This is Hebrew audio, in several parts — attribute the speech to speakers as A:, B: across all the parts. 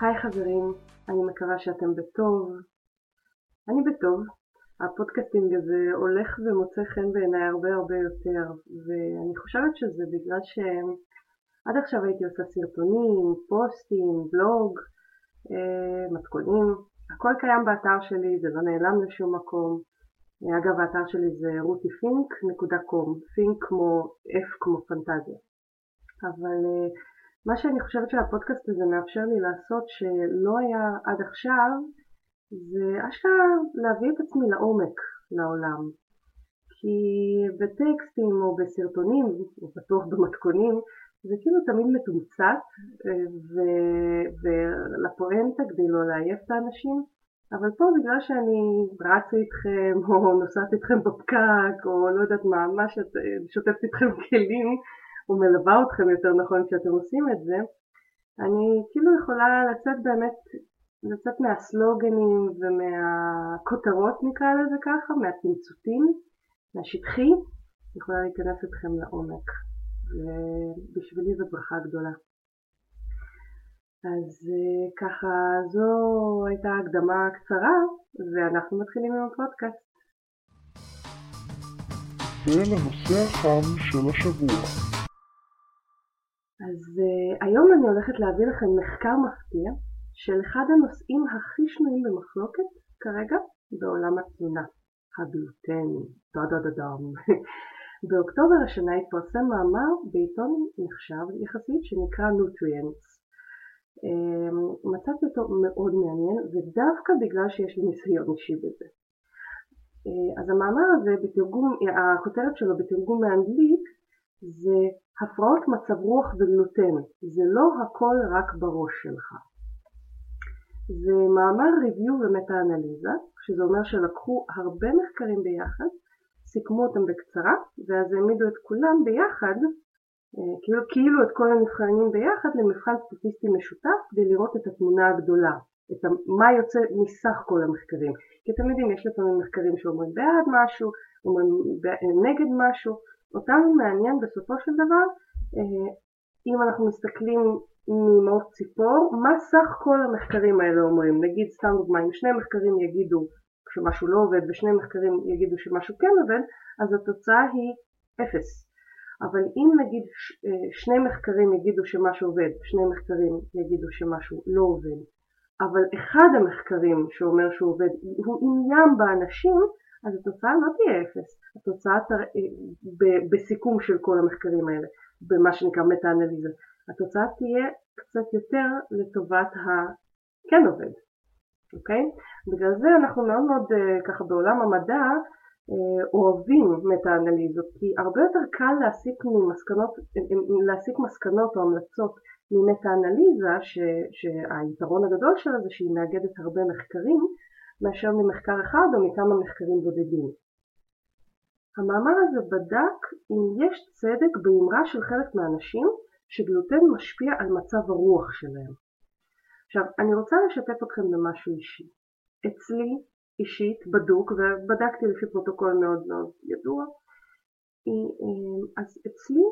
A: היי חברים, אני מקווה שאתם בטוב. אני בטוב. ה podcasting הזה הולך ומוצא חן בעיניי הרבה הרבה יותר, ואני חושבת שזה בגלל שעד עכשיו הייתי עושה סרטונים, פוסטים, בלוג, אה, מתכונים, הכל קיים באתר שלי, זה לא נעלם לשום מקום. אגב, האתר שלי זה rutifink.com, פינק כמו F כמו פנטזיה. אבל אה, מה שאני חושבת שהפודקאסט הזה מאפשר לי לעשות שלא היה עד עכשיו זה אשכרה להביא את עצמי לעומק לעולם. כי בטקסטים או בסרטונים, או בטוח במתכונים, זה כאילו תמיד מתומצת ו- ולפואנטה כדי לא לעייף את האנשים, אבל פה בגלל שאני רצה איתכם או נוסעת איתכם בפקק או לא יודעת מה, מה שאת שוטפת איתכם כלים, ומלווה אתכם יותר נכון כשאתם עושים את זה, אני כאילו יכולה לצאת באמת, לצאת מהסלוגנים ומהכותרות נקרא לזה ככה, מהתמצותים, מהשטחי, יכולה להיכנס אתכם לעומק, ובשבילי זו ברכה גדולה. אז אה, ככה זו הייתה הקדמה קצרה ואנחנו מתחילים עם הפודקאסט.
B: ולנושא החם של השבוע.
A: אז uh, היום אני הולכת להביא לכם מחקר מפתיע של אחד הנושאים הכי שנויים במחלוקת כרגע בעולם התזונה, הגלוטן, דה דה דה דם. באוקטובר השנה התפרסם מאמר בעיתון נחשב יחסית שנקרא Nutrients. Um, מצאתי אותו מאוד מעניין ודווקא בגלל שיש לי ניסיון אישי בזה. Uh, אז המאמר הזה בתרגום, הכותרת שלו בתרגום מאנגלית זה הפרעות מצב רוח וגלוטן, זה לא הכל רק בראש שלך. זה מאמר ריוויו ומטה-אנליזה, שזה אומר שלקחו הרבה מחקרים ביחד, סיכמו אותם בקצרה, ואז העמידו את כולם ביחד, אה, כאילו, כאילו את כל הנבחנים ביחד, למבחן סטטיסטי משותף כדי לראות את התמונה הגדולה, את מה יוצא מסך כל המחקרים. כי אתם יודעים, יש לפעמים מחקרים שאומרים בעד משהו, אומרים נגד משהו, אותנו מעניין בסופו של דבר, אה, אם אנחנו מסתכלים ממעוף ציפור, מה סך כל המחקרים האלה אומרים. נגיד סתם דוגמא, אם שני מחקרים יגידו שמשהו לא עובד ושני מחקרים יגידו שמשהו כן עובד, אז התוצאה היא אפס. אבל אם נגיד אה, שני מחקרים יגידו שמשהו עובד, שני מחקרים יגידו שמשהו לא עובד, אבל אחד המחקרים שאומר שהוא עובד הוא עניין באנשים, אז התוצאה לא תהיה אפס, התוצאה תראה, בסיכום של כל המחקרים האלה, במה שנקרא מטה-אנליזה, התוצאה תהיה קצת יותר לטובת הכן עובד, אוקיי? בגלל זה אנחנו מאוד מאוד אה, ככה בעולם המדע אה, אוהבים מטה-אנליזות, כי הרבה יותר קל להסיק מסקנות, להסיק מסקנות או המלצות ממטה-אנליזה, שהיתרון הגדול שלה זה שהיא מאגדת הרבה מחקרים, מאשר ממחקר אחד או מכמה מחקרים בודדים. המאמר הזה בדק אם יש צדק באמרה של חלק מהאנשים שגלוטן משפיע על מצב הרוח שלהם. עכשיו, אני רוצה לשתף אתכם במשהו אישי. אצלי, אישית, בדוק, ובדקתי לפי פרוטוקול מאוד מאוד ידוע, אז אצלי,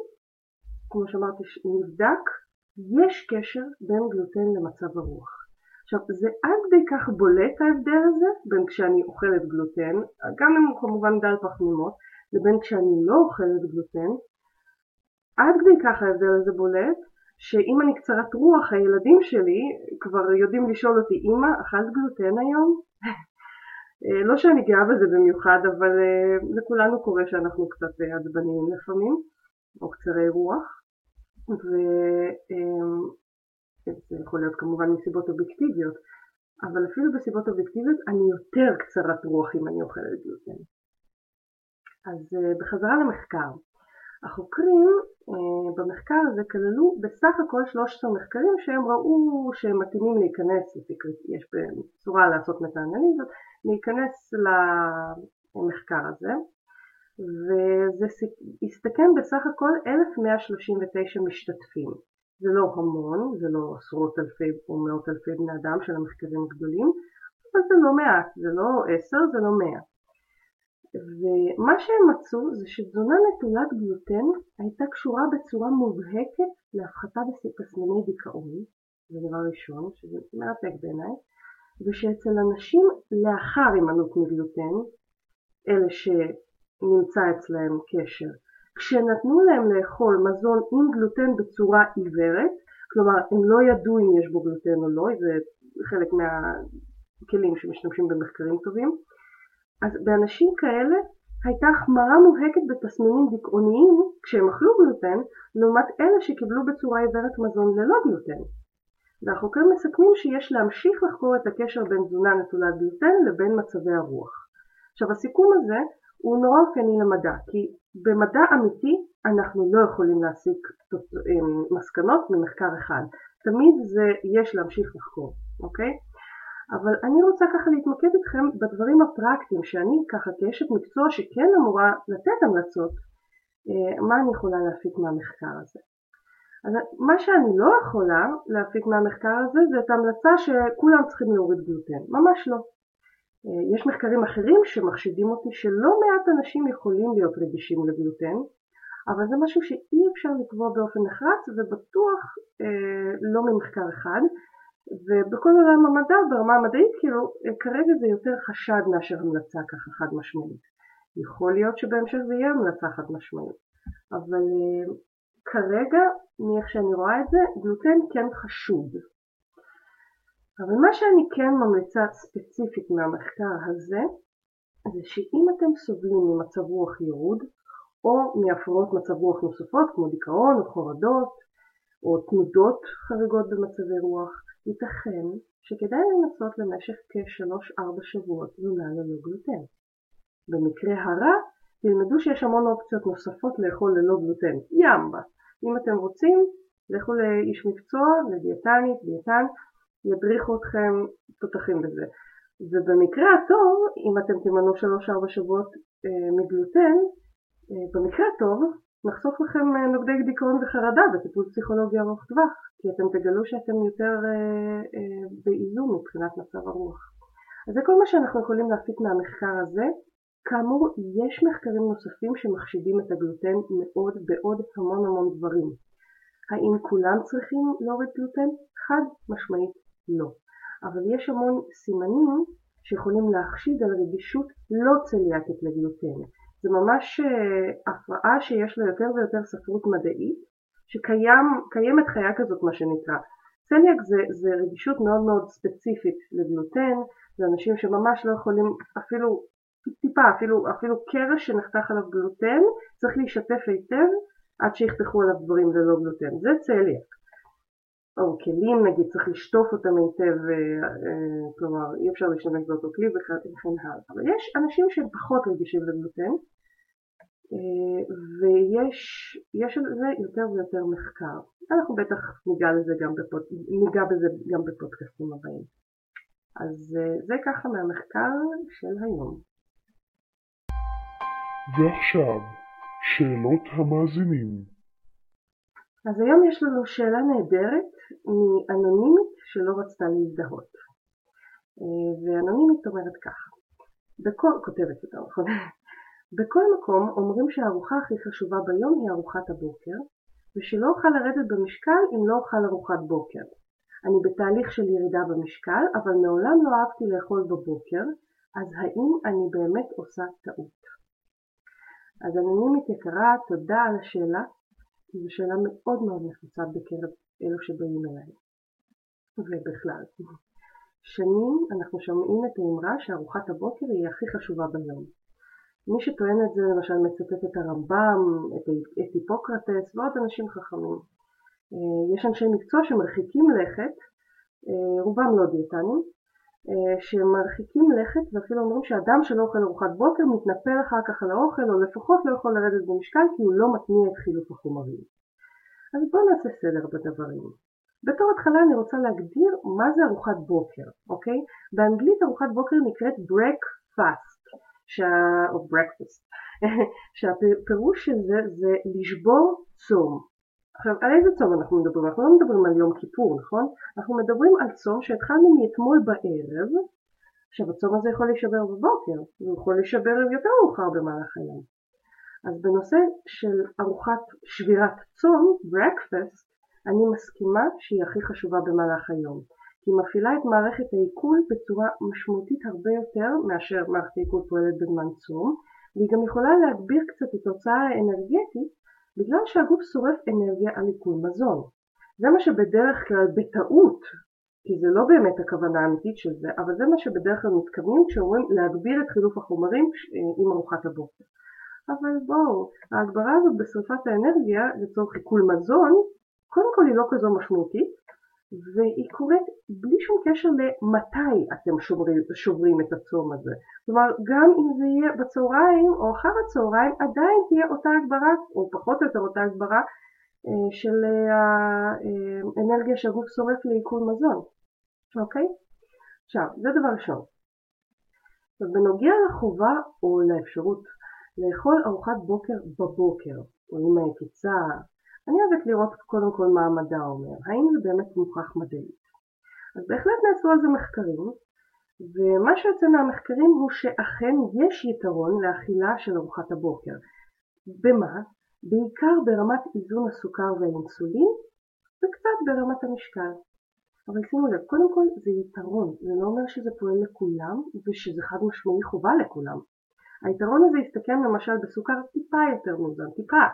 A: כמו שאמרתי, נבדק, יש קשר בין גלוטן למצב הרוח. עכשיו זה עד כדי כך בולט ההבדל הזה בין כשאני אוכלת גלוטן, גם אם הוא כמובן דל פחמימות, לבין כשאני לא אוכלת גלוטן, עד כדי כך ההבדל הזה בולט, שאם אני קצרת רוח הילדים שלי כבר יודעים לשאול אותי אמא אכלת גלוטן היום? לא שאני גאה בזה במיוחד אבל אה, לכולנו קורה שאנחנו קצת עצבניים לפעמים או קצרי רוח ו... זה יכול להיות כמובן מסיבות אובייקטיביות, אבל אפילו בסיבות אובייקטיביות אני יותר קצרת רוח אם אני אוכלת גלוטן. אז אה, בחזרה למחקר. החוקרים אה, במחקר הזה כללו בסך הכל 13 מחקרים שהם ראו שהם מתאימים להיכנס, יש צורה לעשות מטה-אנליזות, להיכנס למחקר הזה וזה הסתכם בסך הכל 1139 משתתפים. זה לא המון, זה לא עשרות אלפי או מאות אלפי בני אדם של המחקרים הגדולים, אבל זה לא מעט, זה לא עשר, זה לא מאה. ומה שהם מצאו זה שתזונה נטולת גלוטן הייתה קשורה בצורה מובהקת להפחתה בתסמיני דיכאון, זה דבר ראשון, שזה מרתק בעיניי, ושאצל אנשים לאחר הימנעות מגלוטן, אלה שנמצא אצלהם קשר, כשנתנו להם לאכול מזון עם גלוטן בצורה עיוורת, כלומר הם לא ידעו אם יש בו גלוטן או לא, זה חלק מהכלים שמשתמשים במחקרים טובים, אז באנשים כאלה הייתה החמרה מובהקת בתסמינים דיכאוניים כשהם אכלו גלוטן לעומת אלה שקיבלו בצורה עיוורת מזון ללא גלוטן. והחוקרים מסכמים שיש להמשיך לחקור את הקשר בין תזונה נטולת גלוטן לבין מצבי הרוח. עכשיו הסיכום הזה הוא נורא אופייני למדע, כי במדע אמיתי אנחנו לא יכולים להסיק מסקנות ממחקר אחד. תמיד זה יש להמשיך לחקור, אוקיי? אבל אני רוצה ככה להתמקד איתכם בדברים הפרקטיים שאני ככה כאשת מקצוע שכן אמורה לתת המלצות, אה, מה אני יכולה להפיק מהמחקר הזה. אז מה שאני לא יכולה להפיק מהמחקר הזה זה את ההמלצה שכולם צריכים להוריד גלוטן, ממש לא. אה, יש מחקרים אחרים שמחשידים אותי שלא מעט אנשים יכולים להיות רגישים לגלוטן, אבל זה משהו שאי אפשר לקבוע באופן נחרץ ובטוח אה, לא ממחקר אחד, ובכל עולם המדע, ברמה המדעית, כאילו, כרגע זה יותר חשד מאשר המלצה ככה חד משמעית. יכול להיות שבהמשך זה יהיה המלצה חד משמעית, אבל uh, כרגע, מאיך שאני רואה את זה, גלוטן כן חשוד. אבל מה שאני כן ממליצה ספציפית מהמחקר הזה, זה שאם אתם סובלים ממצב רוח ירוד, או מהפרעות מצב רוח נוספות כמו דיכאון או חרדות, או תנודות חריגות במצבי רוח, ייתכן שכדאי לנסות למשך כ-3-4 שבועות תזונה ללא גלוטן. במקרה הרע, תלמדו שיש המון אופציות נוספות לאכול ללא גלוטן. ימבה. אם אתם רוצים, לכו לאיש מקצוע, לדיאטנית, דיאטן, ידריכו אתכם תותחים בזה. ובמקרה הטוב, אם אתם תימנו 3-4 שבועות אה, מגלוטן, אה, במקרה הטוב, נחשוף לכם אה, נוגדי דיכאון וחרדה בטיפול פסיכולוגי ארוך טווח, כי אתם תגלו שאתם יותר אה, אה, באיזון מבחינת מצב הרוח. אז זה כל מה שאנחנו יכולים להפיק מהמחקר הזה. כאמור, יש מחקרים נוספים שמחשידים את הגלוטן מאוד בעוד המון המון דברים. האם כולם צריכים להוריד גלוטן? חד משמעית לא. אבל יש המון סימנים שיכולים להחשיד על רגישות לא צליאקית לגלוטן. זה ממש אה, הפרעה שיש לה יותר ויותר ספרות מדעית, שקיימת חיה כזאת מה שנקרא. צליאק זה, זה רגישות מאוד מאוד ספציפית לגלוטן, זה אנשים שממש לא יכולים אפילו טיפה, אפילו, אפילו קרש שנחתך עליו גלוטן, צריך להישטף היטב עד שיחתכו עליו דברים ללא גלוטן, זה צליאק. או כלים נגיד, צריך לשטוף אותם היטב, אה, אה, כלומר אי אפשר להשתמש באותו כלי וכן הלאה. אבל יש אנשים שהם פחות רגישים לגלוטן, אה, ויש על זה יותר ויותר מחקר. אנחנו בטח ניגע, לזה גם בפוד, ניגע בזה גם בפודקאסטים הבאים. אז זה ככה מהמחקר של היום.
B: ועכשיו, שאלות המאזינים.
A: אז היום יש לנו שאלה נהדרת מאנונימית שלא רצתה להזדהות. אה, ואנונימית אומרת ככה, בכל, כותבת יותר נכון, בכל מקום אומרים שהארוחה הכי חשובה ביום היא ארוחת הבוקר, ושלא אוכל לרדת במשקל אם לא אוכל ארוחת בוקר. אני בתהליך של ירידה במשקל, אבל מעולם לא אהבתי לאכול בבוקר, אז האם אני באמת עושה טעות? אז אנונימית יקרה, תודה על השאלה, כי זו שאלה מאוד מאוד נפוצה בקרב אלו שבאים אליי. ובכלל. שנים אנחנו שומעים את האמרה שארוחת הבוקר היא הכי חשובה ביום. מי שטוען את זה למשל מצטט את הרמב"ם, את היפוקרטס ועוד אנשים חכמים. אה, יש אנשי מקצוע שמרחיקים לכת, אה, רובם לא דיאטנים, אה, שמרחיקים לכת ואפילו אומרים שאדם שלא אוכל ארוחת בוקר מתנפל אחר כך על האוכל או לפחות לא יכול לרדת במשקל כי הוא לא מתניע את חילוף החומרים. אז בואו נעשה סדר בדברים. בתור התחלה אני רוצה להגדיר מה זה ארוחת בוקר, אוקיי? באנגלית ארוחת בוקר נקראת breakfast, שה... או breakfast, שהפירוש של זה זה לשבור צום. עכשיו, על איזה צום אנחנו מדברים? אנחנו לא מדברים על יום כיפור, נכון? אנחנו מדברים על צום שהתחלנו מאתמול בערב, עכשיו הצום הזה יכול להישבר בבוקר, הוא יכול להישבר יותר מאוחר במהלך היום. אז בנושא של ארוחת שבירת צום, breakfast, אני מסכימה שהיא הכי חשובה במהלך היום. היא מפעילה את מערכת העיכול בצורה משמעותית הרבה יותר מאשר מערכת העיכול פועלת בזמן צום, והיא גם יכולה להגביר קצת את ההוצאה האנרגטית בגלל שהגוף שורף אנרגיה על עיכול מזון. זה מה שבדרך כלל בטעות, כי זה לא באמת הכוונה האמיתית של זה, אבל זה מה שבדרך כלל מתכוונים כשאומרים להגביר את חילוף החומרים עם ארוחת הבוקר. אבל בואו, ההגברה הזאת בשרפת האנרגיה לצורך עיכול מזון, קודם כל היא לא כזו משמעותית, והיא קורית בלי שום קשר למתי אתם שוברים, שוברים את הצום הזה. כלומר, גם אם זה יהיה בצהריים או אחר הצהריים, עדיין תהיה אותה הגברה, או פחות או יותר אותה הגברה, אה, של האנרגיה אה, שהגוף שורף לעיכול מזון. אוקיי? עכשיו, זה דבר ראשון. בנוגע לחובה או לאפשרות לאכול ארוחת בוקר בבוקר, או עם העקיצה, אני אוהבת לראות קודם כל מה המדע אומר, האם זה באמת מוכח מדעית. אז בהחלט נעשו על זה מחקרים, ומה שיוצא מהמחקרים הוא שאכן יש יתרון לאכילה של ארוחת הבוקר. במה? בעיקר ברמת איזון הסוכר והאינסולין, וקצת ברמת המשקל. אבל שימו לב, קודם כל זה יתרון, זה לא אומר שזה פועל לכולם ושזה חד משמעי חובה לכולם. היתרון הזה יסתכם למשל בסוכר טיפה יותר מאוזן, טיפה,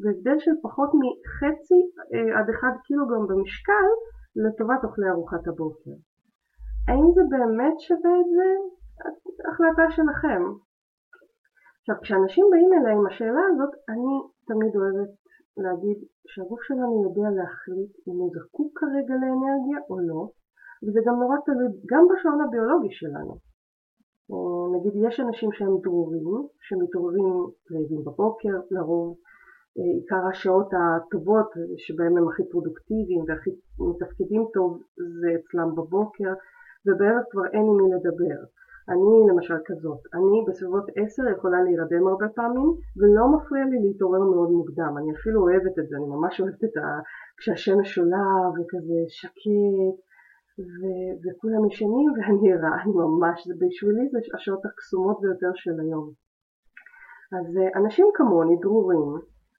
A: והבדל של פחות מחצי אה, עד אחד קילוגרם במשקל לטובת אוכלי ארוחת הבוקר. האם זה באמת שווה את זה? החלטה שלכם. עכשיו, כשאנשים באים אליי עם השאלה הזאת, אני תמיד אוהבת להגיד שהגוף שלנו יודע להחליט אם הוא זקוק כרגע לאנרגיה או לא, וזה גם נורא תלוי גם בשעון הביולוגי שלנו. נגיד יש אנשים שהם דרורים, שמתעוררים רעבים בבוקר לרוב, אה, עיקר השעות הטובות שבהם הם הכי פרודוקטיביים והכי מתפקדים טוב זה אצלם בבוקר ובערב כבר אין עם מי לדבר. אני למשל כזאת, אני בסביבות עשר יכולה להירדם הרבה פעמים ולא מפריע לי להתעורר מאוד מוקדם, אני אפילו אוהבת את זה, אני ממש אוהבת את ה... כשהשמש עולה וכזה שקט ו- וכולם ישנים ואני ערה, אני ממש, זה בשבילי זה השעות הקסומות ביותר של היום. אז אה, אנשים כמוני, דרורים,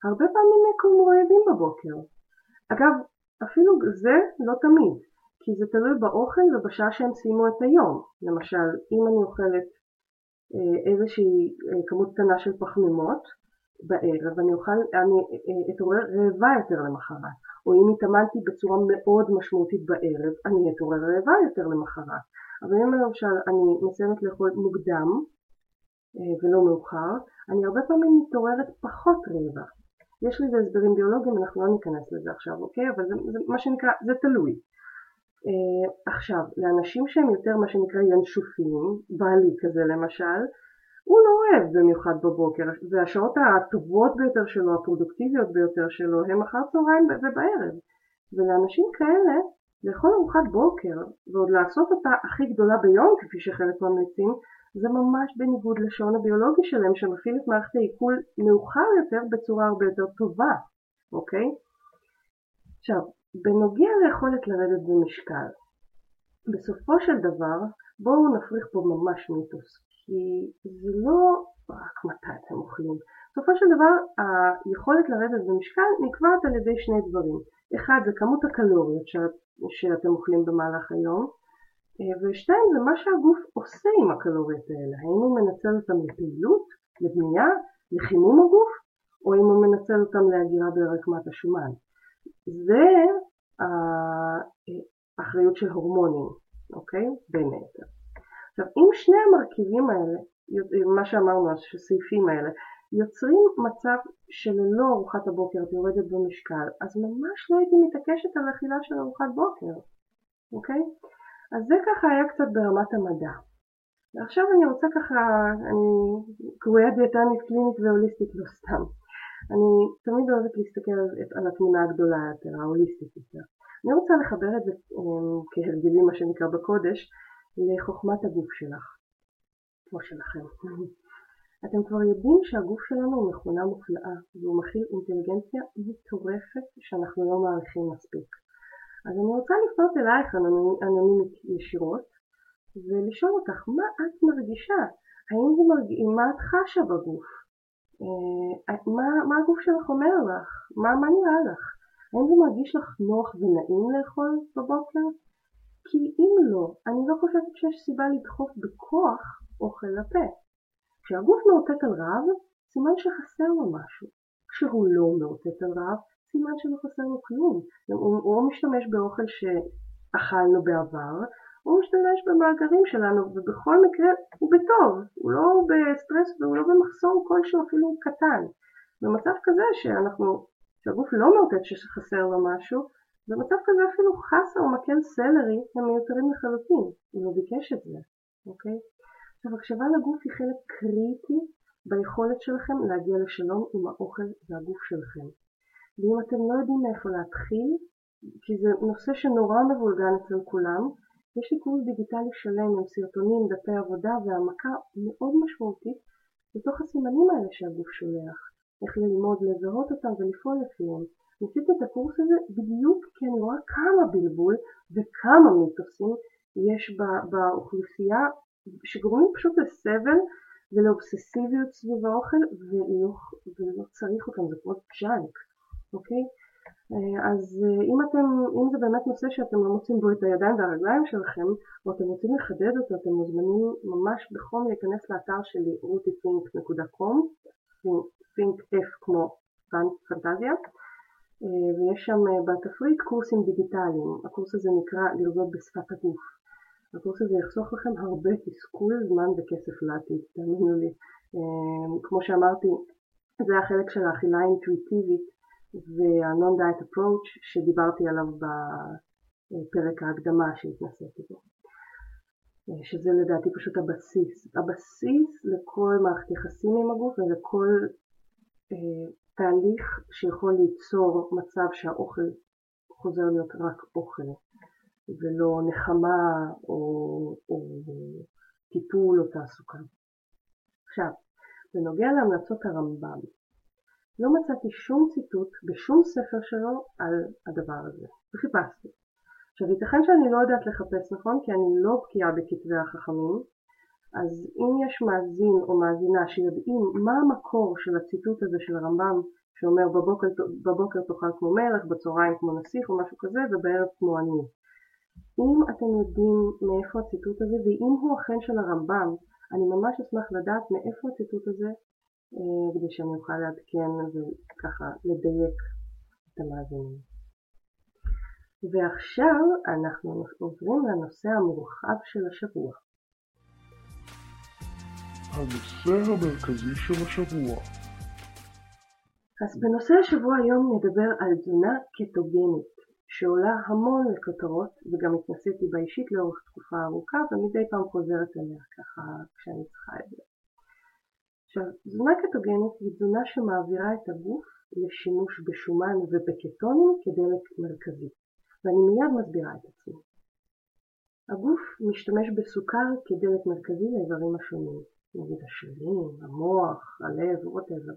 A: הרבה פעמים יקומו רעבים בבוקר. אגב, אפילו זה לא תמיד, כי זה תלוי באוכל ובשעה שהם סיימו את היום. למשל, אם אני אוכלת אה, איזושהי אה, כמות קטנה של פחמימות בערב, אני אוכל, אני אתעורר רעבה יותר למחרת. או אם התאמנתי בצורה מאוד משמעותית בערב, אני אתעורר רעבה יותר למחרת. אבל אם למשל אני מסיימת לאכול מוקדם אה, ולא מאוחר, אני הרבה פעמים מתעוררת פחות רעבה. יש לזה הסברים ביולוגיים, אנחנו לא ניכנס לזה עכשיו, אוקיי? אבל זה, זה מה שנקרא, זה תלוי. עכשיו, לאנשים שהם יותר מה שנקרא ינשופים, בעלי כזה למשל, הוא לא אוהב במיוחד בבוקר, והשעות הטובות ביותר שלו, הפרודוקטיביות ביותר שלו, הם אחר צהריים ובערב. ולאנשים כאלה, לאכול ארוחת בוקר, ועוד לעשות אותה הכי גדולה ביום, כפי שחלק ממליצים, זה ממש בניגוד לשעון הביולוגי שלהם, שמפעיל את מערכת העיכול מאוחר יותר בצורה הרבה יותר טובה, אוקיי? עכשיו, בנוגע ליכולת לרדת במשקל, בסופו של דבר, בואו נפריך פה ממש מיתוס. כי זה לא רק מתי אתם אוכלים. בסופו של דבר היכולת לרדת במשקל נקבעת על ידי שני דברים. אחד זה כמות הקלוריות שאת, שאתם אוכלים במהלך היום, אה, ושתיים זה מה שהגוף עושה עם הקלוריות האלה. האם הוא מנצל אותם לפעילות, לבנייה, לחימום הגוף, או אם הוא מנצל אותם להגירה ברקמת השומן. זה האחריות של הורמונים, אוקיי? בין היתר. עכשיו אם שני המרכיבים האלה, מה שאמרנו, הסעיפים האלה, יוצרים מצב שללא ארוחת הבוקר את יורדת במשקל, אז ממש לא הייתי מתעקשת על אכילה של ארוחת בוקר, אוקיי? אז זה ככה היה קצת ברמת המדע. ועכשיו אני רוצה ככה, אני קרויה דיאטנית קלינית והוליסטית לא סתם. אני תמיד אוהבת להסתכל על, התמונה הגדולה יותר, ההוליסטית יותר. אני רוצה לחבר את זה אמ, כהרגלים, מה שנקרא בקודש, לחוכמת הגוף שלך, כמו שלכם. אתם כבר יודעים שהגוף שלנו הוא מכונה מופלאה, והוא מכיל אינטליגנציה מטורפת שאנחנו לא מעריכים מספיק. אז אני רוצה לפנות אלייך אנונימית ישירות, ולשאול אותך, מה את מרגישה? האם זה מרגיש, מה את חשה בגוף? אה, מה, מה הגוף שלך אומר לך? מה, מה נראה לך? האם זה מרגיש לך נוח ונעים לאכול בבוקר? כי אם לא, אני לא חושבת שיש סיבה לדחוף בכוח אוכל לפה. כשהגוף מאותת על רעב, סימן שחסר לו משהו. כשהוא לא מאותת על רעב, סימן שלא חסר לו כלום. הוא, הוא משתמש באוכל שאכלנו בעבר, הוא משתמש במאגרים שלנו, ובכל מקרה הוא בטוב, הוא לא בסטרס והוא לא במחסור כלשהו אפילו קטן. במצב כזה שאנחנו, שהגוף לא מאותת שחסר לו משהו, במצב כזה אפילו חסה או מקל סלרי הם מיותרים לחלוטין, הוא לא ביקש את זה, אוקיי? עכשיו הקשבה לגוף היא חלק קריטי ביכולת שלכם להגיע לשלום עם האוכל והגוף שלכם. ואם אתם לא יודעים מאיפה להתחיל, כי זה נושא שנורא מבולגן אצל כולם, יש לי קורס דיגיטלי שלם עם סרטונים, דפי עבודה והעמקה מאוד משמעותית בתוך הסימנים האלה שהגוף שולח, איך ללמוד לזהות אותם ולפעול לפיהם. ניסיתי את הקורס הזה בדיוק כי אני רואה כמה בלבול וכמה מיתוסים יש באוכלוסייה שגורמים פשוט לסבל ולאובססיביות סביב האוכל ולא, ולא צריך אותם, זה כמו ג'אנק, אוקיי? אה, אז אה, אם, אתם, אם זה באמת נושא שאתם לא מוצאים בו את הידיים והרגליים שלכם, או אתם רוצים לחדד אותו, אתם מוזמנים ממש בחום להיכנס לאתר שלי rutifink.com, think f כמו פנטזיה, ויש שם בתפריט קורסים דיגיטליים. הקורס הזה נקרא לרזות בשפת הגוף. הקורס הזה יחסוך לכם הרבה תסכול, זמן וכסף לעתיד, תאמינו לי. כמו שאמרתי, זה החלק של האכילה האינטואיטיבית וה-Non-Diet Approach שדיברתי עליו בפרק ההקדמה שהתנסיתי בו. שזה לדעתי פשוט הבסיס. הבסיס לכל מערכת יחסים עם הגוף ולכל אה, תהליך שיכול ליצור מצב שהאוכל חוזר להיות רק אוכל ולא נחמה או, או טיפול או תעסוקה. עכשיו, בנוגע להמלצות הרמב"ם, לא מצאתי שום ציטוט בשום ספר שלו על הדבר הזה, וחיפשתי. עכשיו ייתכן שאני לא יודעת לחפש נכון כי אני לא בקיאה בכתבי החכמים, אז אם יש מאזין או מאזינה שיודעים מה המקור של הציטוט הזה של הרמב"ם שאומר בבוקר, בבוקר תאכל כמו מלך, בצהריים כמו נסיך או משהו כזה ובערב כמו עני. אם אתם יודעים מאיפה הציטוט הזה ואם הוא אכן של הרמב"ם, אני ממש אשמח לדעת מאיפה הציטוט הזה אה, כדי שאני אוכל לעדכן וככה לדייק את המאזינים. ועכשיו אנחנו עוברים לנושא המורחב של השבוע.
B: הנושא המרכזי של השבוע
A: אז בנושא השבוע היום נדבר על תזונה קטוגנית שעולה המון לכותרות וגם התנסיתי בה אישית לאורך תקופה ארוכה ומדי פעם חוזרת אליה ככה כשאני צריכה את זה. עכשיו, תזונה קטוגנית היא תזונה שמעבירה את הגוף לשימוש בשומן ובקטונים כדלק מרכזי, ואני מיד מסבירה את עצמי. הגוף משתמש בסוכר כדלק מרכזי לאיברים השונים, נגיד השרירים, המוח, הלב, ווטאבר.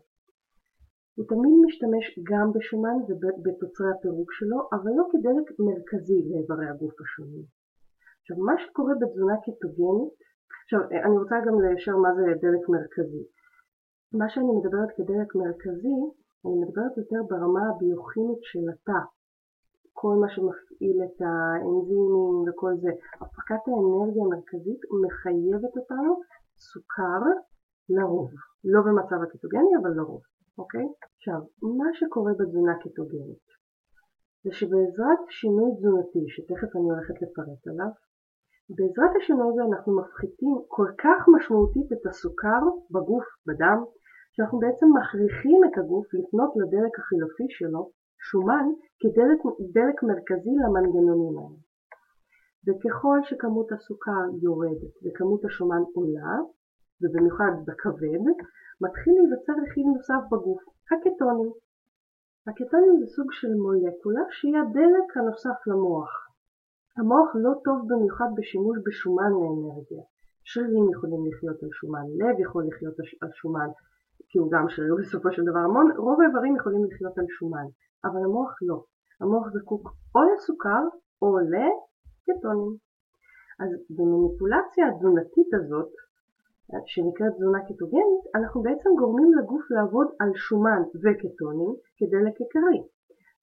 A: הוא תמיד משתמש גם בשומן ובתוצרי הפירוק שלו, אבל לא כדלק מרכזי לאיברי הגוף השונים. עכשיו, מה שקורה בתזונה קטוגנית, עכשיו, אני רוצה גם ליישר מה זה דלק מרכזי. מה שאני מדברת כדלק מרכזי, אני מדברת יותר ברמה הביוכימית של התא. כל מה שמפעיל את האנזימים וכל זה. הפקת האנרגיה המרכזית מחייבת אותנו סוכר לרוב. לא במצב הקטוגני, אבל לרוב. אוקיי? עכשיו, מה שקורה בתזונה קטוגנית זה שבעזרת שינוי תזונתי, שתכף אני הולכת לפרט עליו, בעזרת השינוי הזה אנחנו מפחיתים כל כך משמעותית את הסוכר בגוף, בדם, שאנחנו בעצם מכריחים את הגוף לפנות לדלק החילופי שלו, שומן, כדלק מרכזי למנגנונים האלה. וככל שכמות הסוכר יורדת וכמות השומן עולה, ובמיוחד בכבד, מתחיל להיווצר רכיב נוסף בגוף, הקטונים. הקטונים זה סוג של מולקולה שהיא הדלק הנוסף למוח. המוח לא טוב במיוחד בשימוש בשומן לאנרגיה. שרירים יכולים לחיות על שומן, לב יכול לחיות על שומן, כי הוא גם שריר בסופו של דבר, המון, רוב האיברים יכולים לחיות על שומן, אבל המוח לא. המוח זקוק או לסוכר או לקטונים. אז במניפולציה התזונתית הזאת, שנקראת תזונה קטוגנית, אנחנו בעצם גורמים לגוף לעבוד על שומן וקטונים כדלק עיקרי.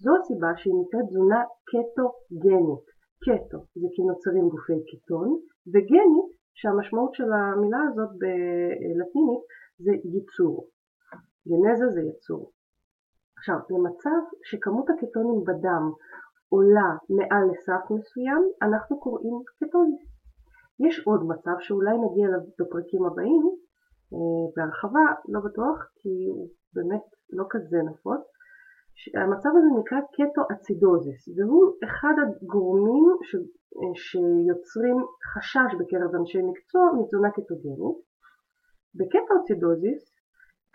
A: זו הסיבה שהיא נקראת תזונה קטוגנית. קטו זה כי נוצרים גופי קטון, וגנית, שהמשמעות של המילה הזאת בלטינית זה ייצור. גנזה זה ייצור. עכשיו, במצב שכמות הקטונים בדם עולה מעל לסף מסוים, אנחנו קוראים קטוניס. יש עוד מצב שאולי נגיע אליו בפרקים הבאים, אה, בהרחבה, לא בטוח, כי הוא באמת לא כזה נפוץ. המצב הזה נקרא קטו-אצידוזיס, והוא אחד הגורמים ש... אה, שיוצרים חשש בקרב אנשי מקצוע מתזונה קטוגנית. בקטו-אצידוזיס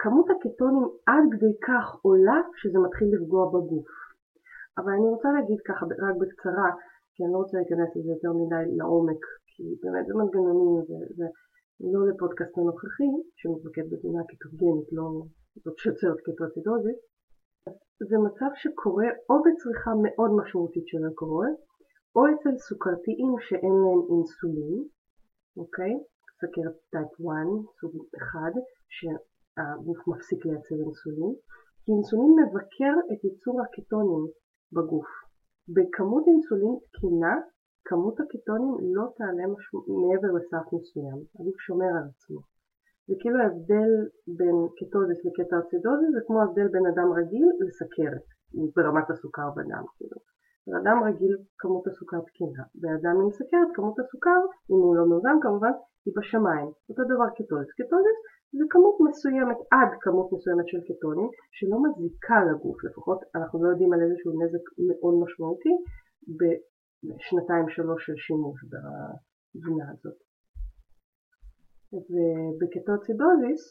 A: כמות הקטונים עד כדי כך עולה שזה מתחיל לפגוע בגוף. אבל אני רוצה להגיד ככה רק בקצרה, כי אני לא רוצה להיכנס לזה יותר מדי לעומק, כי באמת זה מנגנונים, זה, זה לא לפודקאסט הנוכחי, שמתמקד בתזונה קטוגנית, לא זאת שיוצרת קטואצידוזית. זה מצב שקורה או בצריכה מאוד משמעותית של אלכוהול, או אצל סוכרתיים שאין להם אינסולין, אוקיי? סכרת type 1, סוג 1, שהגוף מפסיק לייצר אינסולין, כי אינסולין מבקר את ייצור הקטונים בגוף. בכמות אינסולין תקינה, כמות הקטונים לא תעלה משהו, מעבר לסף מסוים, הגוף שומר על עצמו. זה כאילו ההבדל בין קטוזיס לקטואצידוזיס זה כמו ההבדל בין אדם רגיל לסכרת ברמת הסוכר בדם כאילו. באדם רגיל כמות הסוכר תקינה, באדם עם סכרת כמות הסוכר, אם הוא לא מאוזן כמובן, היא בשמיים. אותו דבר קטוזיס. קטוזיס זה כמות מסוימת עד כמות מסוימת של קטונים שלא מזיקה לגוף, לפחות אנחנו לא יודעים על איזשהו נזק מאוד משמעותי בשנתיים שלוש של שימוש בתזונה הזאת. ובקטוצידוזיס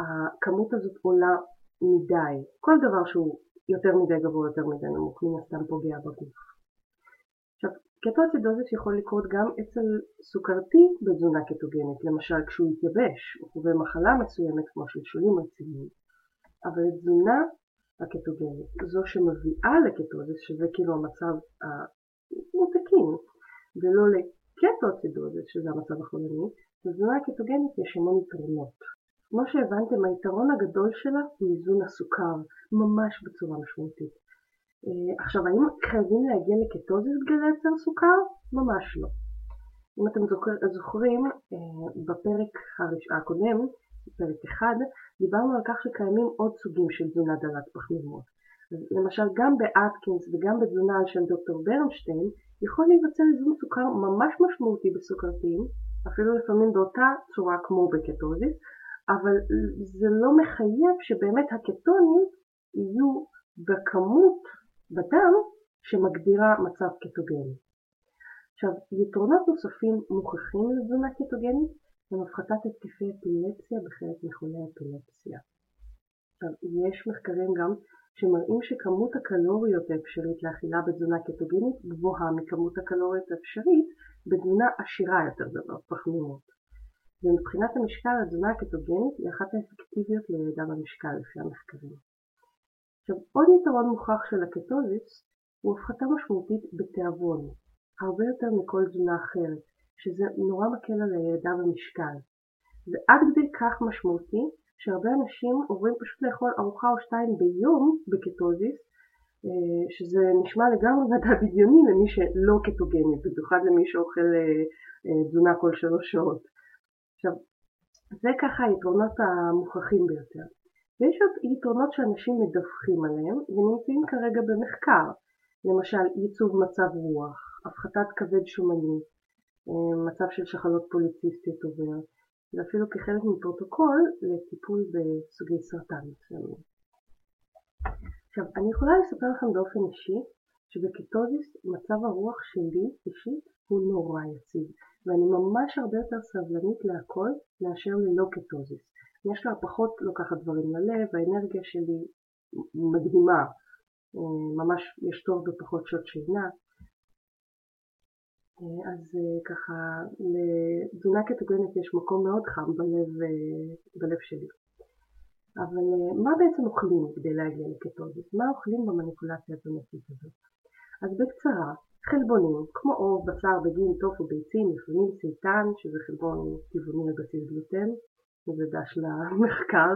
A: הכמות הזאת עולה מדי, כל דבר שהוא יותר מדי גבוה יותר מדי נמוך מן הסתם פוגע בגוף. עכשיו קטואצידוזיס יכול לקרות גם אצל סוכרתי בתזונה קטוגנית, למשל כשהוא יתייבש או חווה מחלה מסוימת כמו שלשולים רציניים. אבל תזונה הקטוגנית, זו שמביאה לקטוזיס, שזה כאילו המצב המותקין, ולא לקטואצידוזיס, שזה המצב החולני, בתזונה הקטוגנית יש המון יתרונות. כמו שהבנתם, היתרון הגדול שלה הוא איזון הסוכר, ממש בצורה משמעותית. אה, עכשיו, האם חייבים להגיע לקטוזיס כדי לייצר סוכר? ממש לא. אם אתם זוכר, זוכרים, אה, בפרק הקודם, פרק 1, דיברנו על כך שקיימים עוד סוגים של תזונה דלת פחמימות. למשל, גם באטקינס וגם בתזונה על שם דוקטור ברנשטיין, יכול להיווצר איזון סוכר ממש משמעותי בסוכרתיים, אפילו לפעמים באותה צורה כמו בקטוזיס, אבל זה לא מחייב שבאמת הקטונים יהיו בכמות בדם שמגדירה מצב קטוגני. עכשיו, יתרונות נוספים מוכחים לתזונה קטוגנית הם הפחתת התקפי אפילפסיה בחלק מחולי אפילפסיה. עכשיו, יש מחקרים גם שמראים שכמות הקלוריות האפשרית לאכילה בתזונה קטוגנית גבוהה מכמות הקלוריות האפשרית בתזונה עשירה יותר בפחמימות. ומבחינת המשקל התזונה הקטוגנית היא אחת האפקטיביות לירידה במשקל לפי המחקרים. עכשיו עוד יתרון מוכח של הקטוזיס הוא הפחתה משמעותית בתיאבון, הרבה יותר מכל תזונה אחרת, שזה נורא מקל על הירידה במשקל. זה עד כדי כך משמעותי שהרבה אנשים עוברים פשוט לאכול ארוחה או שתיים ביום בקטוזיס, אה, שזה נשמע לגמרי מדע בדיוני למי שלא קטוגני, במיוחד למי שאוכל אה, אה, תזונה כל שלוש שעות. עכשיו, זה ככה היתרונות המוכחים ביותר. ויש עוד יתרונות שאנשים מדווחים עליהם ונמצאים כרגע במחקר, למשל ייצוב מצב רוח, הפחתת כבד שומני, מצב של שחלות פוליציסטיות עובר, ואפילו כחלק מפרוטוקול לטיפול בסוגי סרטן מסוימים. עכשיו, אני יכולה לספר לכם באופן אישי שבקטוזיס מצב הרוח שלי אישית הוא נורא יציב, ואני ממש הרבה יותר סבלנית להכל מאשר ללא קטוזיס. יש לה פחות לוקחת דברים ללב, האנרגיה שלי מדהימה, אה, ממש יש טוב בפחות שעות שינה. אה, אז אה, ככה, לתזונה קטוגנית יש מקום מאוד חם בלב, בלב שלי. אבל מה בעצם אוכלים כדי להגיע לקטוזיס? מה אוכלים במניפולציה התזונתית הזאת? אז בקצרה, חלבונים, כמו עוף, בשר, דגים, טופו, ביצים, לפעמים סייטן, שזה חלבון טבעוני על בסיס גלוטן, וזה דש למחקר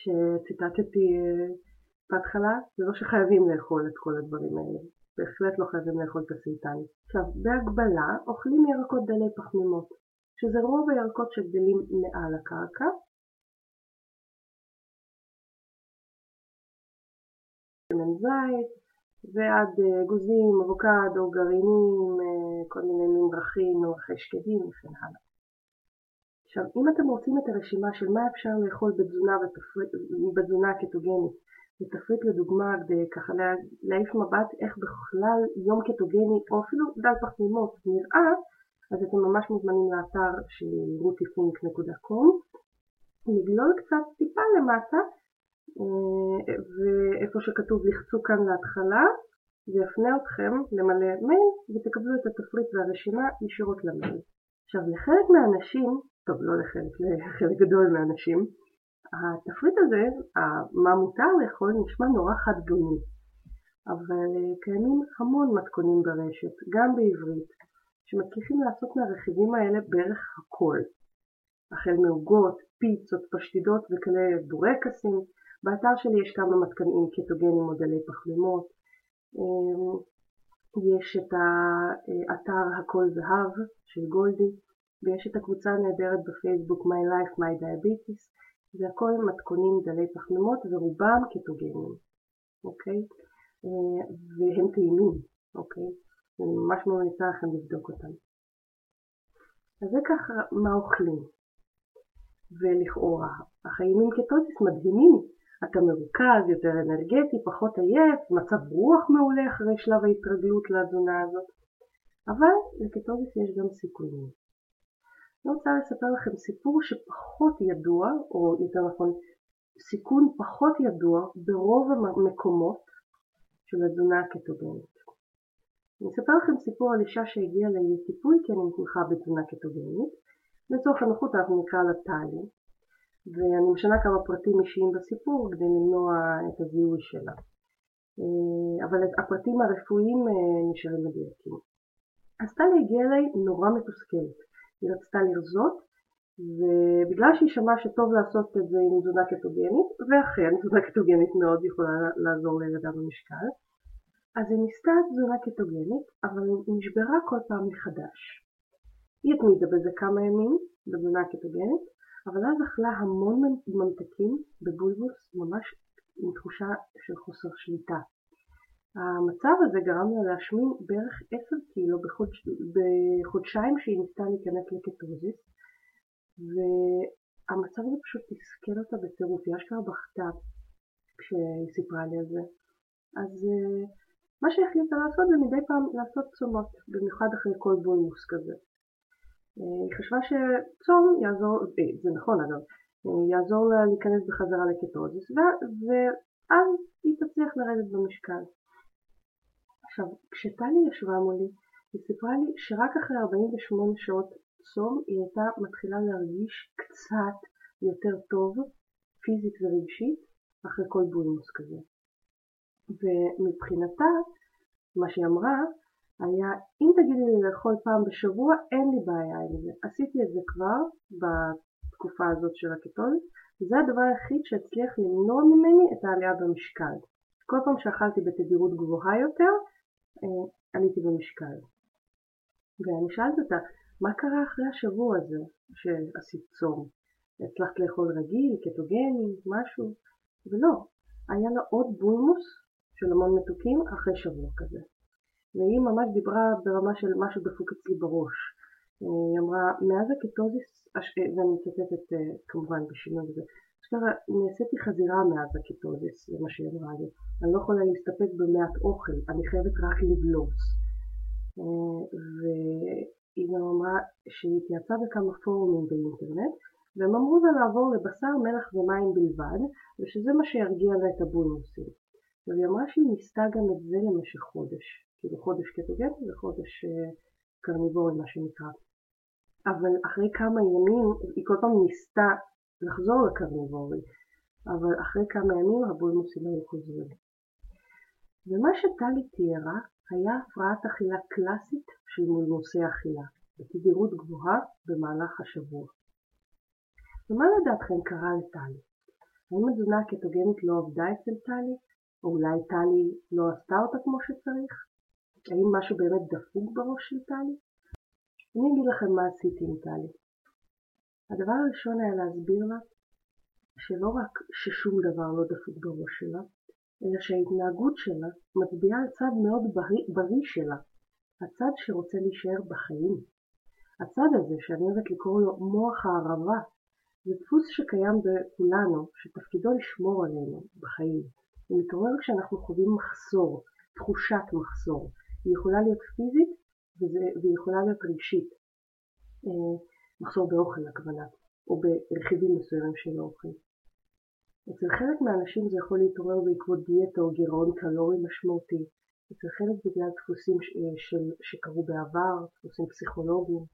A: שציטטתי בהתחלה, זה לא שחייבים לאכול את כל הדברים האלה, בהחלט לא חייבים לאכול את הסייטן. עכשיו, בהגבלה אוכלים ירקות דלי פחמימות, שזה רוב הירקות שגדלים מעל הקרקע, שמן זית, ועד אה, גוזים, אבוקדו, גרעינים, אה, כל מיני ממרחים, ממרחי שקדים וכן הלאה. עכשיו, אם אתם רוצים את הרשימה של מה אפשר לאכול בתזונה, בתזונה הקטוגנית, ותפריט לדוגמה ככה להעיף מבט איך בכלל יום קטוגני, או אפילו דל פחמימות נראה, אז אתם ממש מוזמנים לאתר של rutifink.com, לגלול קצת טיפה למטה אה, ואיפה שכתוב לחצו כאן להתחלה זה יפנה אתכם למלא מייל ותקבלו את התפריט והרשימה ישירות למייל. עכשיו לחלק מהאנשים, טוב לא לחלק, לחלק גדול מהאנשים, התפריט הזה, מה מותר לאכול, נשמע נורא חד גוני, אבל אה, קיימים המון מתכונים ברשת, גם בעברית, שמצליחים לעשות מהרכיבים האלה בערך הכל, החל מעוגות, פיצות, פשטידות וכאלה בורקסים, באתר שלי יש כמה מתכונים קטוגנים מודלי פחמימות. אמ, יש את האתר הכל זהב של גולדי, ויש את הקבוצה הנהדרת בפייסבוק My Life My Diabetes, זה הכל מתכונים דלי פחמימות ורובם קטוגנים, אוקיי? אה, והם טעימים, אוקיי? אני ממש ממליצה לכם לבדוק אותם. אז זה ככה מה אוכלים. ולכאורה, החיים עם קטוזיס מדהימים, אתה מרוכז, יותר אנרגטי, פחות עייף, מצב רוח מעולה אחרי שלב ההתרגלות לתזונה הזאת. אבל לקטוזיס יש גם סיכונים. אני רוצה לספר לכם סיפור שפחות ידוע, או יותר נכון, סיכון פחות ידוע ברוב המקומות של התזונה הקטוגנית. אני אספר לכם סיפור על אישה שהגיעה לטיפול כי אני מתמחה בתזונה קטוגנית. לצורך הנוחות אנחנו נקרא לה טלי. ואני משנה כמה פרטים אישיים בסיפור כדי למנוע את הזיהוי שלה. אה, אבל הפרטים הרפואיים אה, נשארים מדויקים. אז טלי הגיעה אליי נורא מתוסכלת. היא רצתה לרזות, ובגלל שהיא שמעה שטוב לעשות את זה עם תזונה קטוגנית, ואכן תזונה קטוגנית מאוד יכולה לעזור לירידה במשקל, אז היא ניסתה תזונה קטוגנית, אבל היא נשברה כל פעם מחדש. היא התמידה בזה כמה ימים, בתזונה קטוגנית, אבל אז אכלה המון ממתקים בבולבוס ממש עם תחושה של חוסר שליטה. המצב הזה גרם לה להשמין בערך 10 קילו בחודש, בחודשיים שהיא ניסתה להיכנס לקטוזיס והמצב הזה פשוט תסכל אותה בטירוף, היא אשכרה בכתה כשהיא סיפרה לי על זה. אז אה, מה שהחליטה לעשות זה מדי פעם לעשות צומות, במיוחד אחרי כל בולמוס כזה. היא חשבה שצום יעזור, אה, זה נכון אגב, יעזור לה להיכנס בחזרה לקטוזיס ואז היא תצליח לרדת במשקל. עכשיו, כשטלי ישבה מולי, היא סיפרה לי שרק אחרי 48 שעות צום היא הייתה מתחילה להרגיש קצת יותר טוב פיזית ורגשית אחרי כל בולמוס כזה. ומבחינתה, מה שהיא אמרה, היה אם תגידי לי לאכול פעם בשבוע אין לי בעיה עם זה. עשיתי את זה כבר בתקופה הזאת של הקטון וזה הדבר היחיד שהצליח למנוע ממני את העלייה במשקל. כל פעם שאכלתי בתדירות גבוהה יותר עליתי במשקל. ואני שאלתי אותה מה קרה אחרי השבוע הזה שעשית צום? הצלחת לאכול רגיל, קטוגני, משהו? ולא, היה לה עוד בולמוס של המון מתוקים אחרי שבוע כזה. והיא ממש דיברה ברמה של משהו דפוק אצלי בראש. היא אמרה, מאז הקטוזיס, ואני מצטטת אה, כמובן בשינוי הזה, אשכרה נעשיתי חזירה מאז הקטוזיס, זה מה שהיא אמרה לי. אני לא יכולה להסתפק במעט אוכל, אני חייבת רק לבלוץ. אה, והיא גם אמרה שהיא התייעצה בכמה פורומים באינטרנט, והם אמרו לה לעבור לבשר, מלח ומים בלבד, ושזה מה שירגיע לה את הבולמוסים. והיא אמרה שהיא ניסתה גם את זה למשך חודש, כאילו חודש קטוגני וחודש אה, קרניבורי מה שנקרא. אבל אחרי כמה ימים היא כל פעם ניסתה לחזור לקרניבורי, אבל אחרי כמה ימים הבולמוסים היו חוזרים. ומה שטלי תיארה היה הפרעת אכילה קלאסית של מולמוסי אכילה, בתדירות גבוהה במהלך השבוע. ומה לדעתכם קרה לטלי? האם התזונה הקטוגנית לא עבדה אצל טלי? או אולי טלי לא עשתה אותה כמו שצריך? האם משהו באמת דפוק בראש של טלי? אני אגיד לכם מה עשיתי עם טלי. הדבר הראשון היה להסביר לה שלא רק ששום דבר לא דפוק בראש שלה, אלא שההתנהגות שלה מצביעה על צד מאוד בריא, בריא שלה, הצד שרוצה להישאר בחיים. הצד הזה, שאני אוהבת לקרוא לו מוח הערבה, זה דפוס שקיים בכולנו, שתפקידו לשמור עלינו בחיים. הוא מתעורר כשאנחנו חווים מחסור, תחושת מחסור. היא יכולה להיות פיזית והיא יכולה להיות רגשית. אה, מחסור באוכל הכוונה, או ברכיבים מסוימים של האוכל. אצל חלק מהאנשים זה יכול להתעורר בעקבות דיאטה או גירעון קלורי משמעותי, אצל חלק בגלל דפוסים של, שקרו בעבר, דפוסים פסיכולוגיים.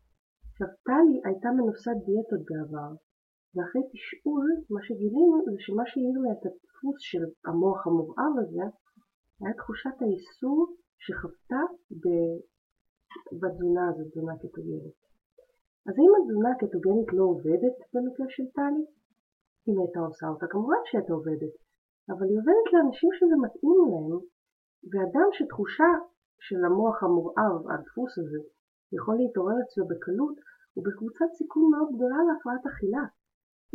A: עכשיו, טלי הייתה מנוסת דיאטות בעבר, ואחרי תשאול, מה שגילינו זה שמה שהעיר לה את הדפוס של המוח המורעב הזה, היה תחושת האיסור שחוותה בתזונה הזאת, תזונה קטוגנית. אז האם התזונה הקטוגנית לא עובדת במקרה של טלי? אם הייתה עושה אותה, כמובן שהיא הייתה עובדת, אבל היא עובדת לאנשים שזה מתאים להם, ואדם שתחושה של המוח המורעב, הדפוס הזה, יכול להתעורר אצלו בקלות, הוא בקבוצת סיכון מאוד גדולה להפרעת אכילה.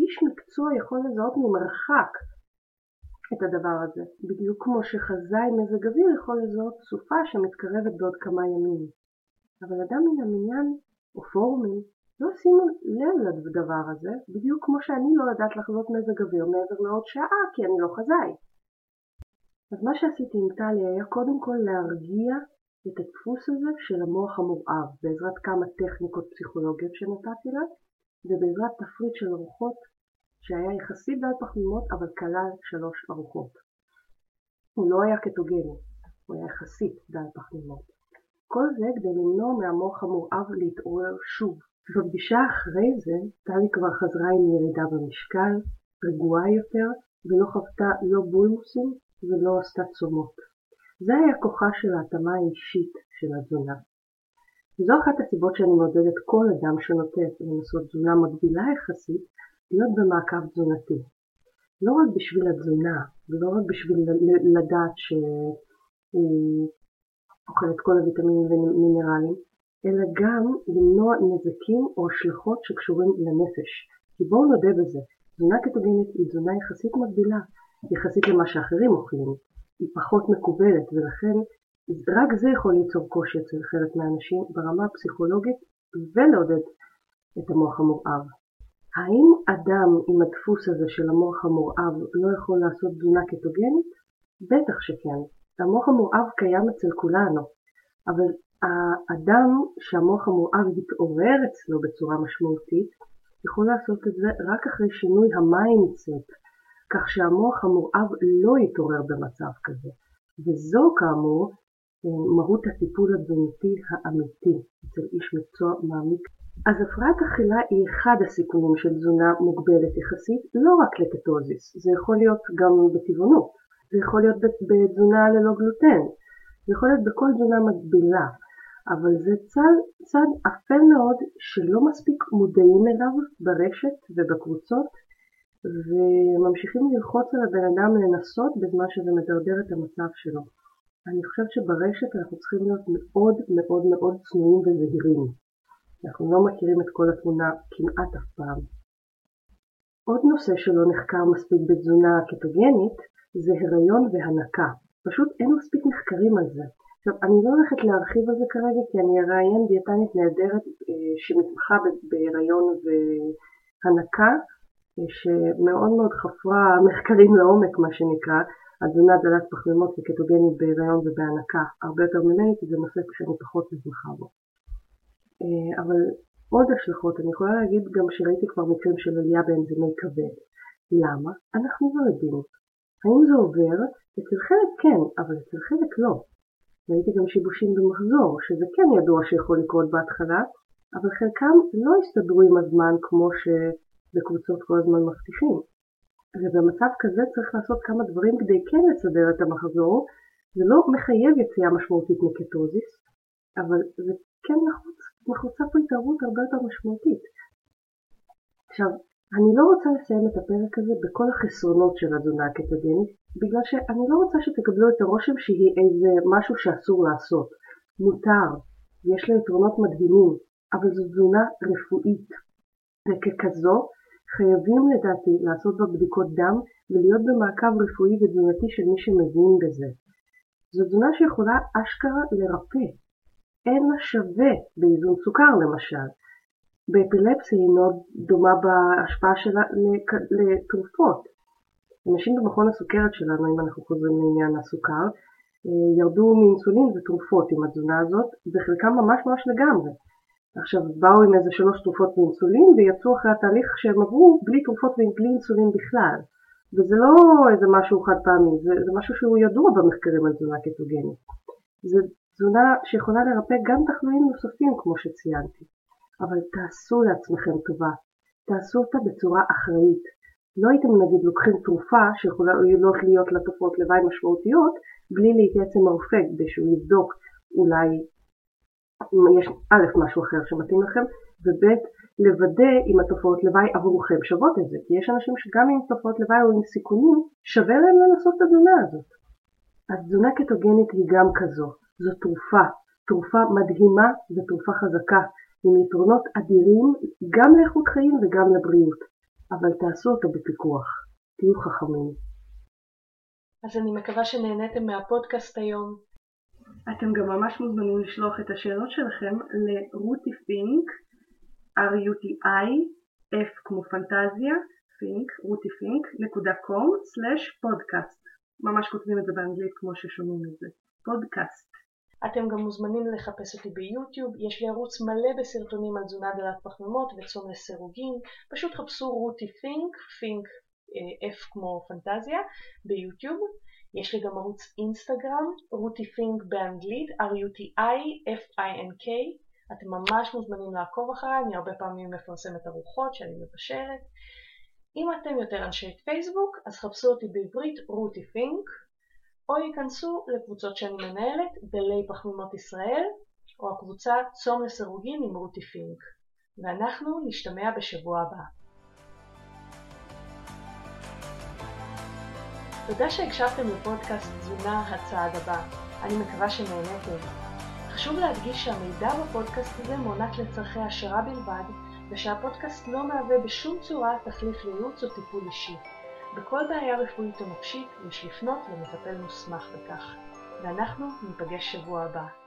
A: איש מקצוע יכול לזהות ממרחק את הדבר הזה, בדיוק כמו שחזאי מזג אוויר יכול לזהות סופה שמתקרבת בעוד כמה ימים. אבל אדם מן המניין, או פורומים, לא שימו לב לדבר הזה, בדיוק כמו שאני לא יודעת לחזות מזג אוויר מעבר לעוד שעה, כי אני לא חזאי. אז מה שעשיתי עם טלי היה קודם כל להרגיע את הדפוס הזה של המוח המורעב, בעזרת כמה טכניקות פסיכולוגיות שנתתי לה, ובעזרת תפריט של ארוחות שהיה יחסית דל פחמימות אבל כלל שלוש ארוחות. הוא לא היה קטוגני, הוא היה יחסית דל פחמימות. כל זה כדי למנוע מהמוח המורעב להתעורר שוב. בפגישה אחרי זה, טלי כבר חזרה עם ירידה במשקל, רגועה יותר, ולא חוותה לא בולמוסים ולא עשתה צומות. זה היה כוחה של ההתאמה האישית של התזונה. וזו אחת הסיבות שאני מעודדת כל אדם שנוטה לנסות תזונה מגבילה יחסית, להיות במעקב תזונתי. לא רק בשביל התזונה, ולא רק בשביל לדעת שהוא אוכל את כל הוויטמינים ומינרלים, אלא גם למנוע נזקים או השלכות שקשורים לנפש. כי בואו נודה בזה, תזונה קטוגנית היא תזונה יחסית מגבילה, יחסית למה שאחרים אוכלים. היא פחות מקובלת, ולכן רק זה יכול ליצור קושי אצל חלק מהאנשים ברמה הפסיכולוגית ולעודד את המוח המורעב. האם אדם עם הדפוס הזה של המוח המורעב לא יכול לעשות תזונה קטוגנית? בטח שכן. המוח המורעב קיים אצל כולנו, אבל האדם שהמוח המורעב יתעורר אצלו בצורה משמעותית, יכול לעשות את זה רק אחרי שינוי ה mindset, כך שהמוח המורעב לא יתעורר במצב כזה. וזו כאמור מהות הטיפול התזונתי האמיתי אצל איש מקצוע מעמיק. אז הפרעת אכילה היא אחד הסיכונים של תזונה מוגבלת יחסית, לא רק לקטוזיס, זה יכול להיות גם בטבעונות, זה יכול להיות בתזונה ללא גלוטן, זה יכול להיות בכל תזונה מקבילה, אבל זה צד, צד אפל מאוד שלא מספיק מודעים אליו ברשת ובקבוצות וממשיכים ללחוץ על הבן אדם לנסות בזמן שזה מדרדר את המצב שלו. אני חושבת שברשת אנחנו צריכים להיות מאוד מאוד מאוד צנועים וזהירים. אנחנו לא מכירים את כל התמונה כמעט אף פעם. עוד נושא שלא נחקר מספיק בתזונה קטוגנית זה הריון והנקה. פשוט אין מספיק מחקרים על זה. עכשיו, אני לא הולכת להרחיב על זה כרגע כי אני אראיין דיאטנית נהדרת אה, שמתמחה בהיריון והנקה שמאוד מאוד חפרה מחקרים לעומק, מה שנקרא, על תזונה דלת פחמימות וקטוגנית בהיריון ובהנקה, הרבה יותר ממני, כי זה נושא שאני פחות מתמחה בו. אה, אבל עוד השלכות, אני יכולה להגיד גם שראיתי כבר מקרים של עלייה באנזימי כבד. למה? אנחנו לא יודעים. האם זה עובר? אצל חלק כן, אבל אצל חלק לא. ראיתי גם שיבושים במחזור, שזה כן ידוע שיכול לקרות בהתחלה, אבל חלקם לא הסתדרו עם הזמן כמו שבקבוצות כל הזמן מבטיחים. ובמצב כזה צריך לעשות כמה דברים כדי כן לסדר את המחזור. זה לא מחייב יציאה משמעותית מקטוזיס, אבל זה כן נחוץ, נחוצה פה התערבות הרבה יותר משמעותית. עכשיו, אני לא רוצה לסיים את הפרק הזה בכל החסרונות של התזונה הקטוגנית, בגלל שאני לא רוצה שתקבלו את הרושם שהיא איזה משהו שאסור לעשות. מותר, יש לה יתרונות מדהימים, אבל זו תזונה רפואית. וככזו, חייבים לדעתי לעשות בה בדיקות דם ולהיות במעקב רפואי ותזונתי של מי שמבין בזה. זו תזונה שיכולה אשכרה לרפא. אין לה שווה באיזון סוכר למשל. באפילפסיה היא מאוד דומה בהשפעה שלה לתרופות. אנשים במכון הסוכרת שלנו, אם אנחנו חוזרים לעניין הסוכר, אה, ירדו מאינסולין ותרופות עם התזונה הזאת, וחלקם ממש ממש לגמרי. עכשיו באו עם איזה שלוש תרופות מאינסולין ויצאו אחרי התהליך שהם עברו בלי תרופות ובלי אינסולין בכלל. וזה לא איזה משהו חד פעמי, זה, זה משהו שהוא ידוע במחקרים על תזונה קטוגנית. זו תזונה שיכולה לרפא גם תחלואים נוספים כמו שציינתי. אבל תעשו לעצמכם טובה, תעשו אותה בצורה אחראית. לא הייתם נגיד לוקחים תרופה שיכולות להיות לה תופעות לוואי משמעותיות בלי להתייעץ עם הרופא כדי שהוא יבדוק אולי אם יש א' משהו אחר שמתאים לכם וב' לוודא אם התופעות לוואי עבורכם שוות את זה כי יש אנשים שגם עם תופעות לוואי או עם סיכונים שווה להם לנסות את התזונה הזאת. אז תזונה קטוגנית היא גם כזו, זו תרופה, תרופה מדהימה ותרופה חזקה עם יתרונות אדירים גם לאיכות חיים וגם לבריאות, אבל תעשו אותו בפיקוח, תהיו חכמים.
C: אז אני מקווה שנהניתם מהפודקאסט היום.
A: אתם גם ממש מוזמנים לשלוח את השאלות שלכם לרותי פינק, r-u-t-i, f כמו פנטזיה, פינק, רותי פינק, נקודה com, slash פודקאסט. ממש כותבים את זה באנגלית כמו ששומעים את זה. פודקאסט.
C: אתם גם מוזמנים לחפש אותי ביוטיוב, יש לי ערוץ מלא בסרטונים על תזונה דלת פחמימות וצום לסירוגין, פשוט חפשו רותי פינק, פינק F כמו פנטזיה, ביוטיוב. יש לי גם ערוץ אינסטגרם, רותי פינק באנגלית, R-U-T-I-F-I-N-K. אתם ממש מוזמנים לעקוב אחריי, אני הרבה פעמים מפרסמת ארוחות שאני מבשלת. אם אתם יותר אנשי פייסבוק, אז חפשו אותי בעברית רותי פינק. או ייכנסו לקבוצות שאני מנהלת, דלי פחמימות ישראל, או הקבוצה צום לסירוגין עם רותי פינק. ואנחנו נשתמע בשבוע הבא. תודה שהקשבתם לפודקאסט תזונה הצעד הבא. אני מקווה שנהניתם. חשוב להדגיש שהמידע בפודקאסט הזה מוענק לצורכי השערה בלבד, ושהפודקאסט לא מהווה בשום צורה תחליף לייעוץ או טיפול אישי. בכל בעיה רפואית או נפשית יש לפנות למטפל מוסמך בכך. ואנחנו ניפגש שבוע הבא.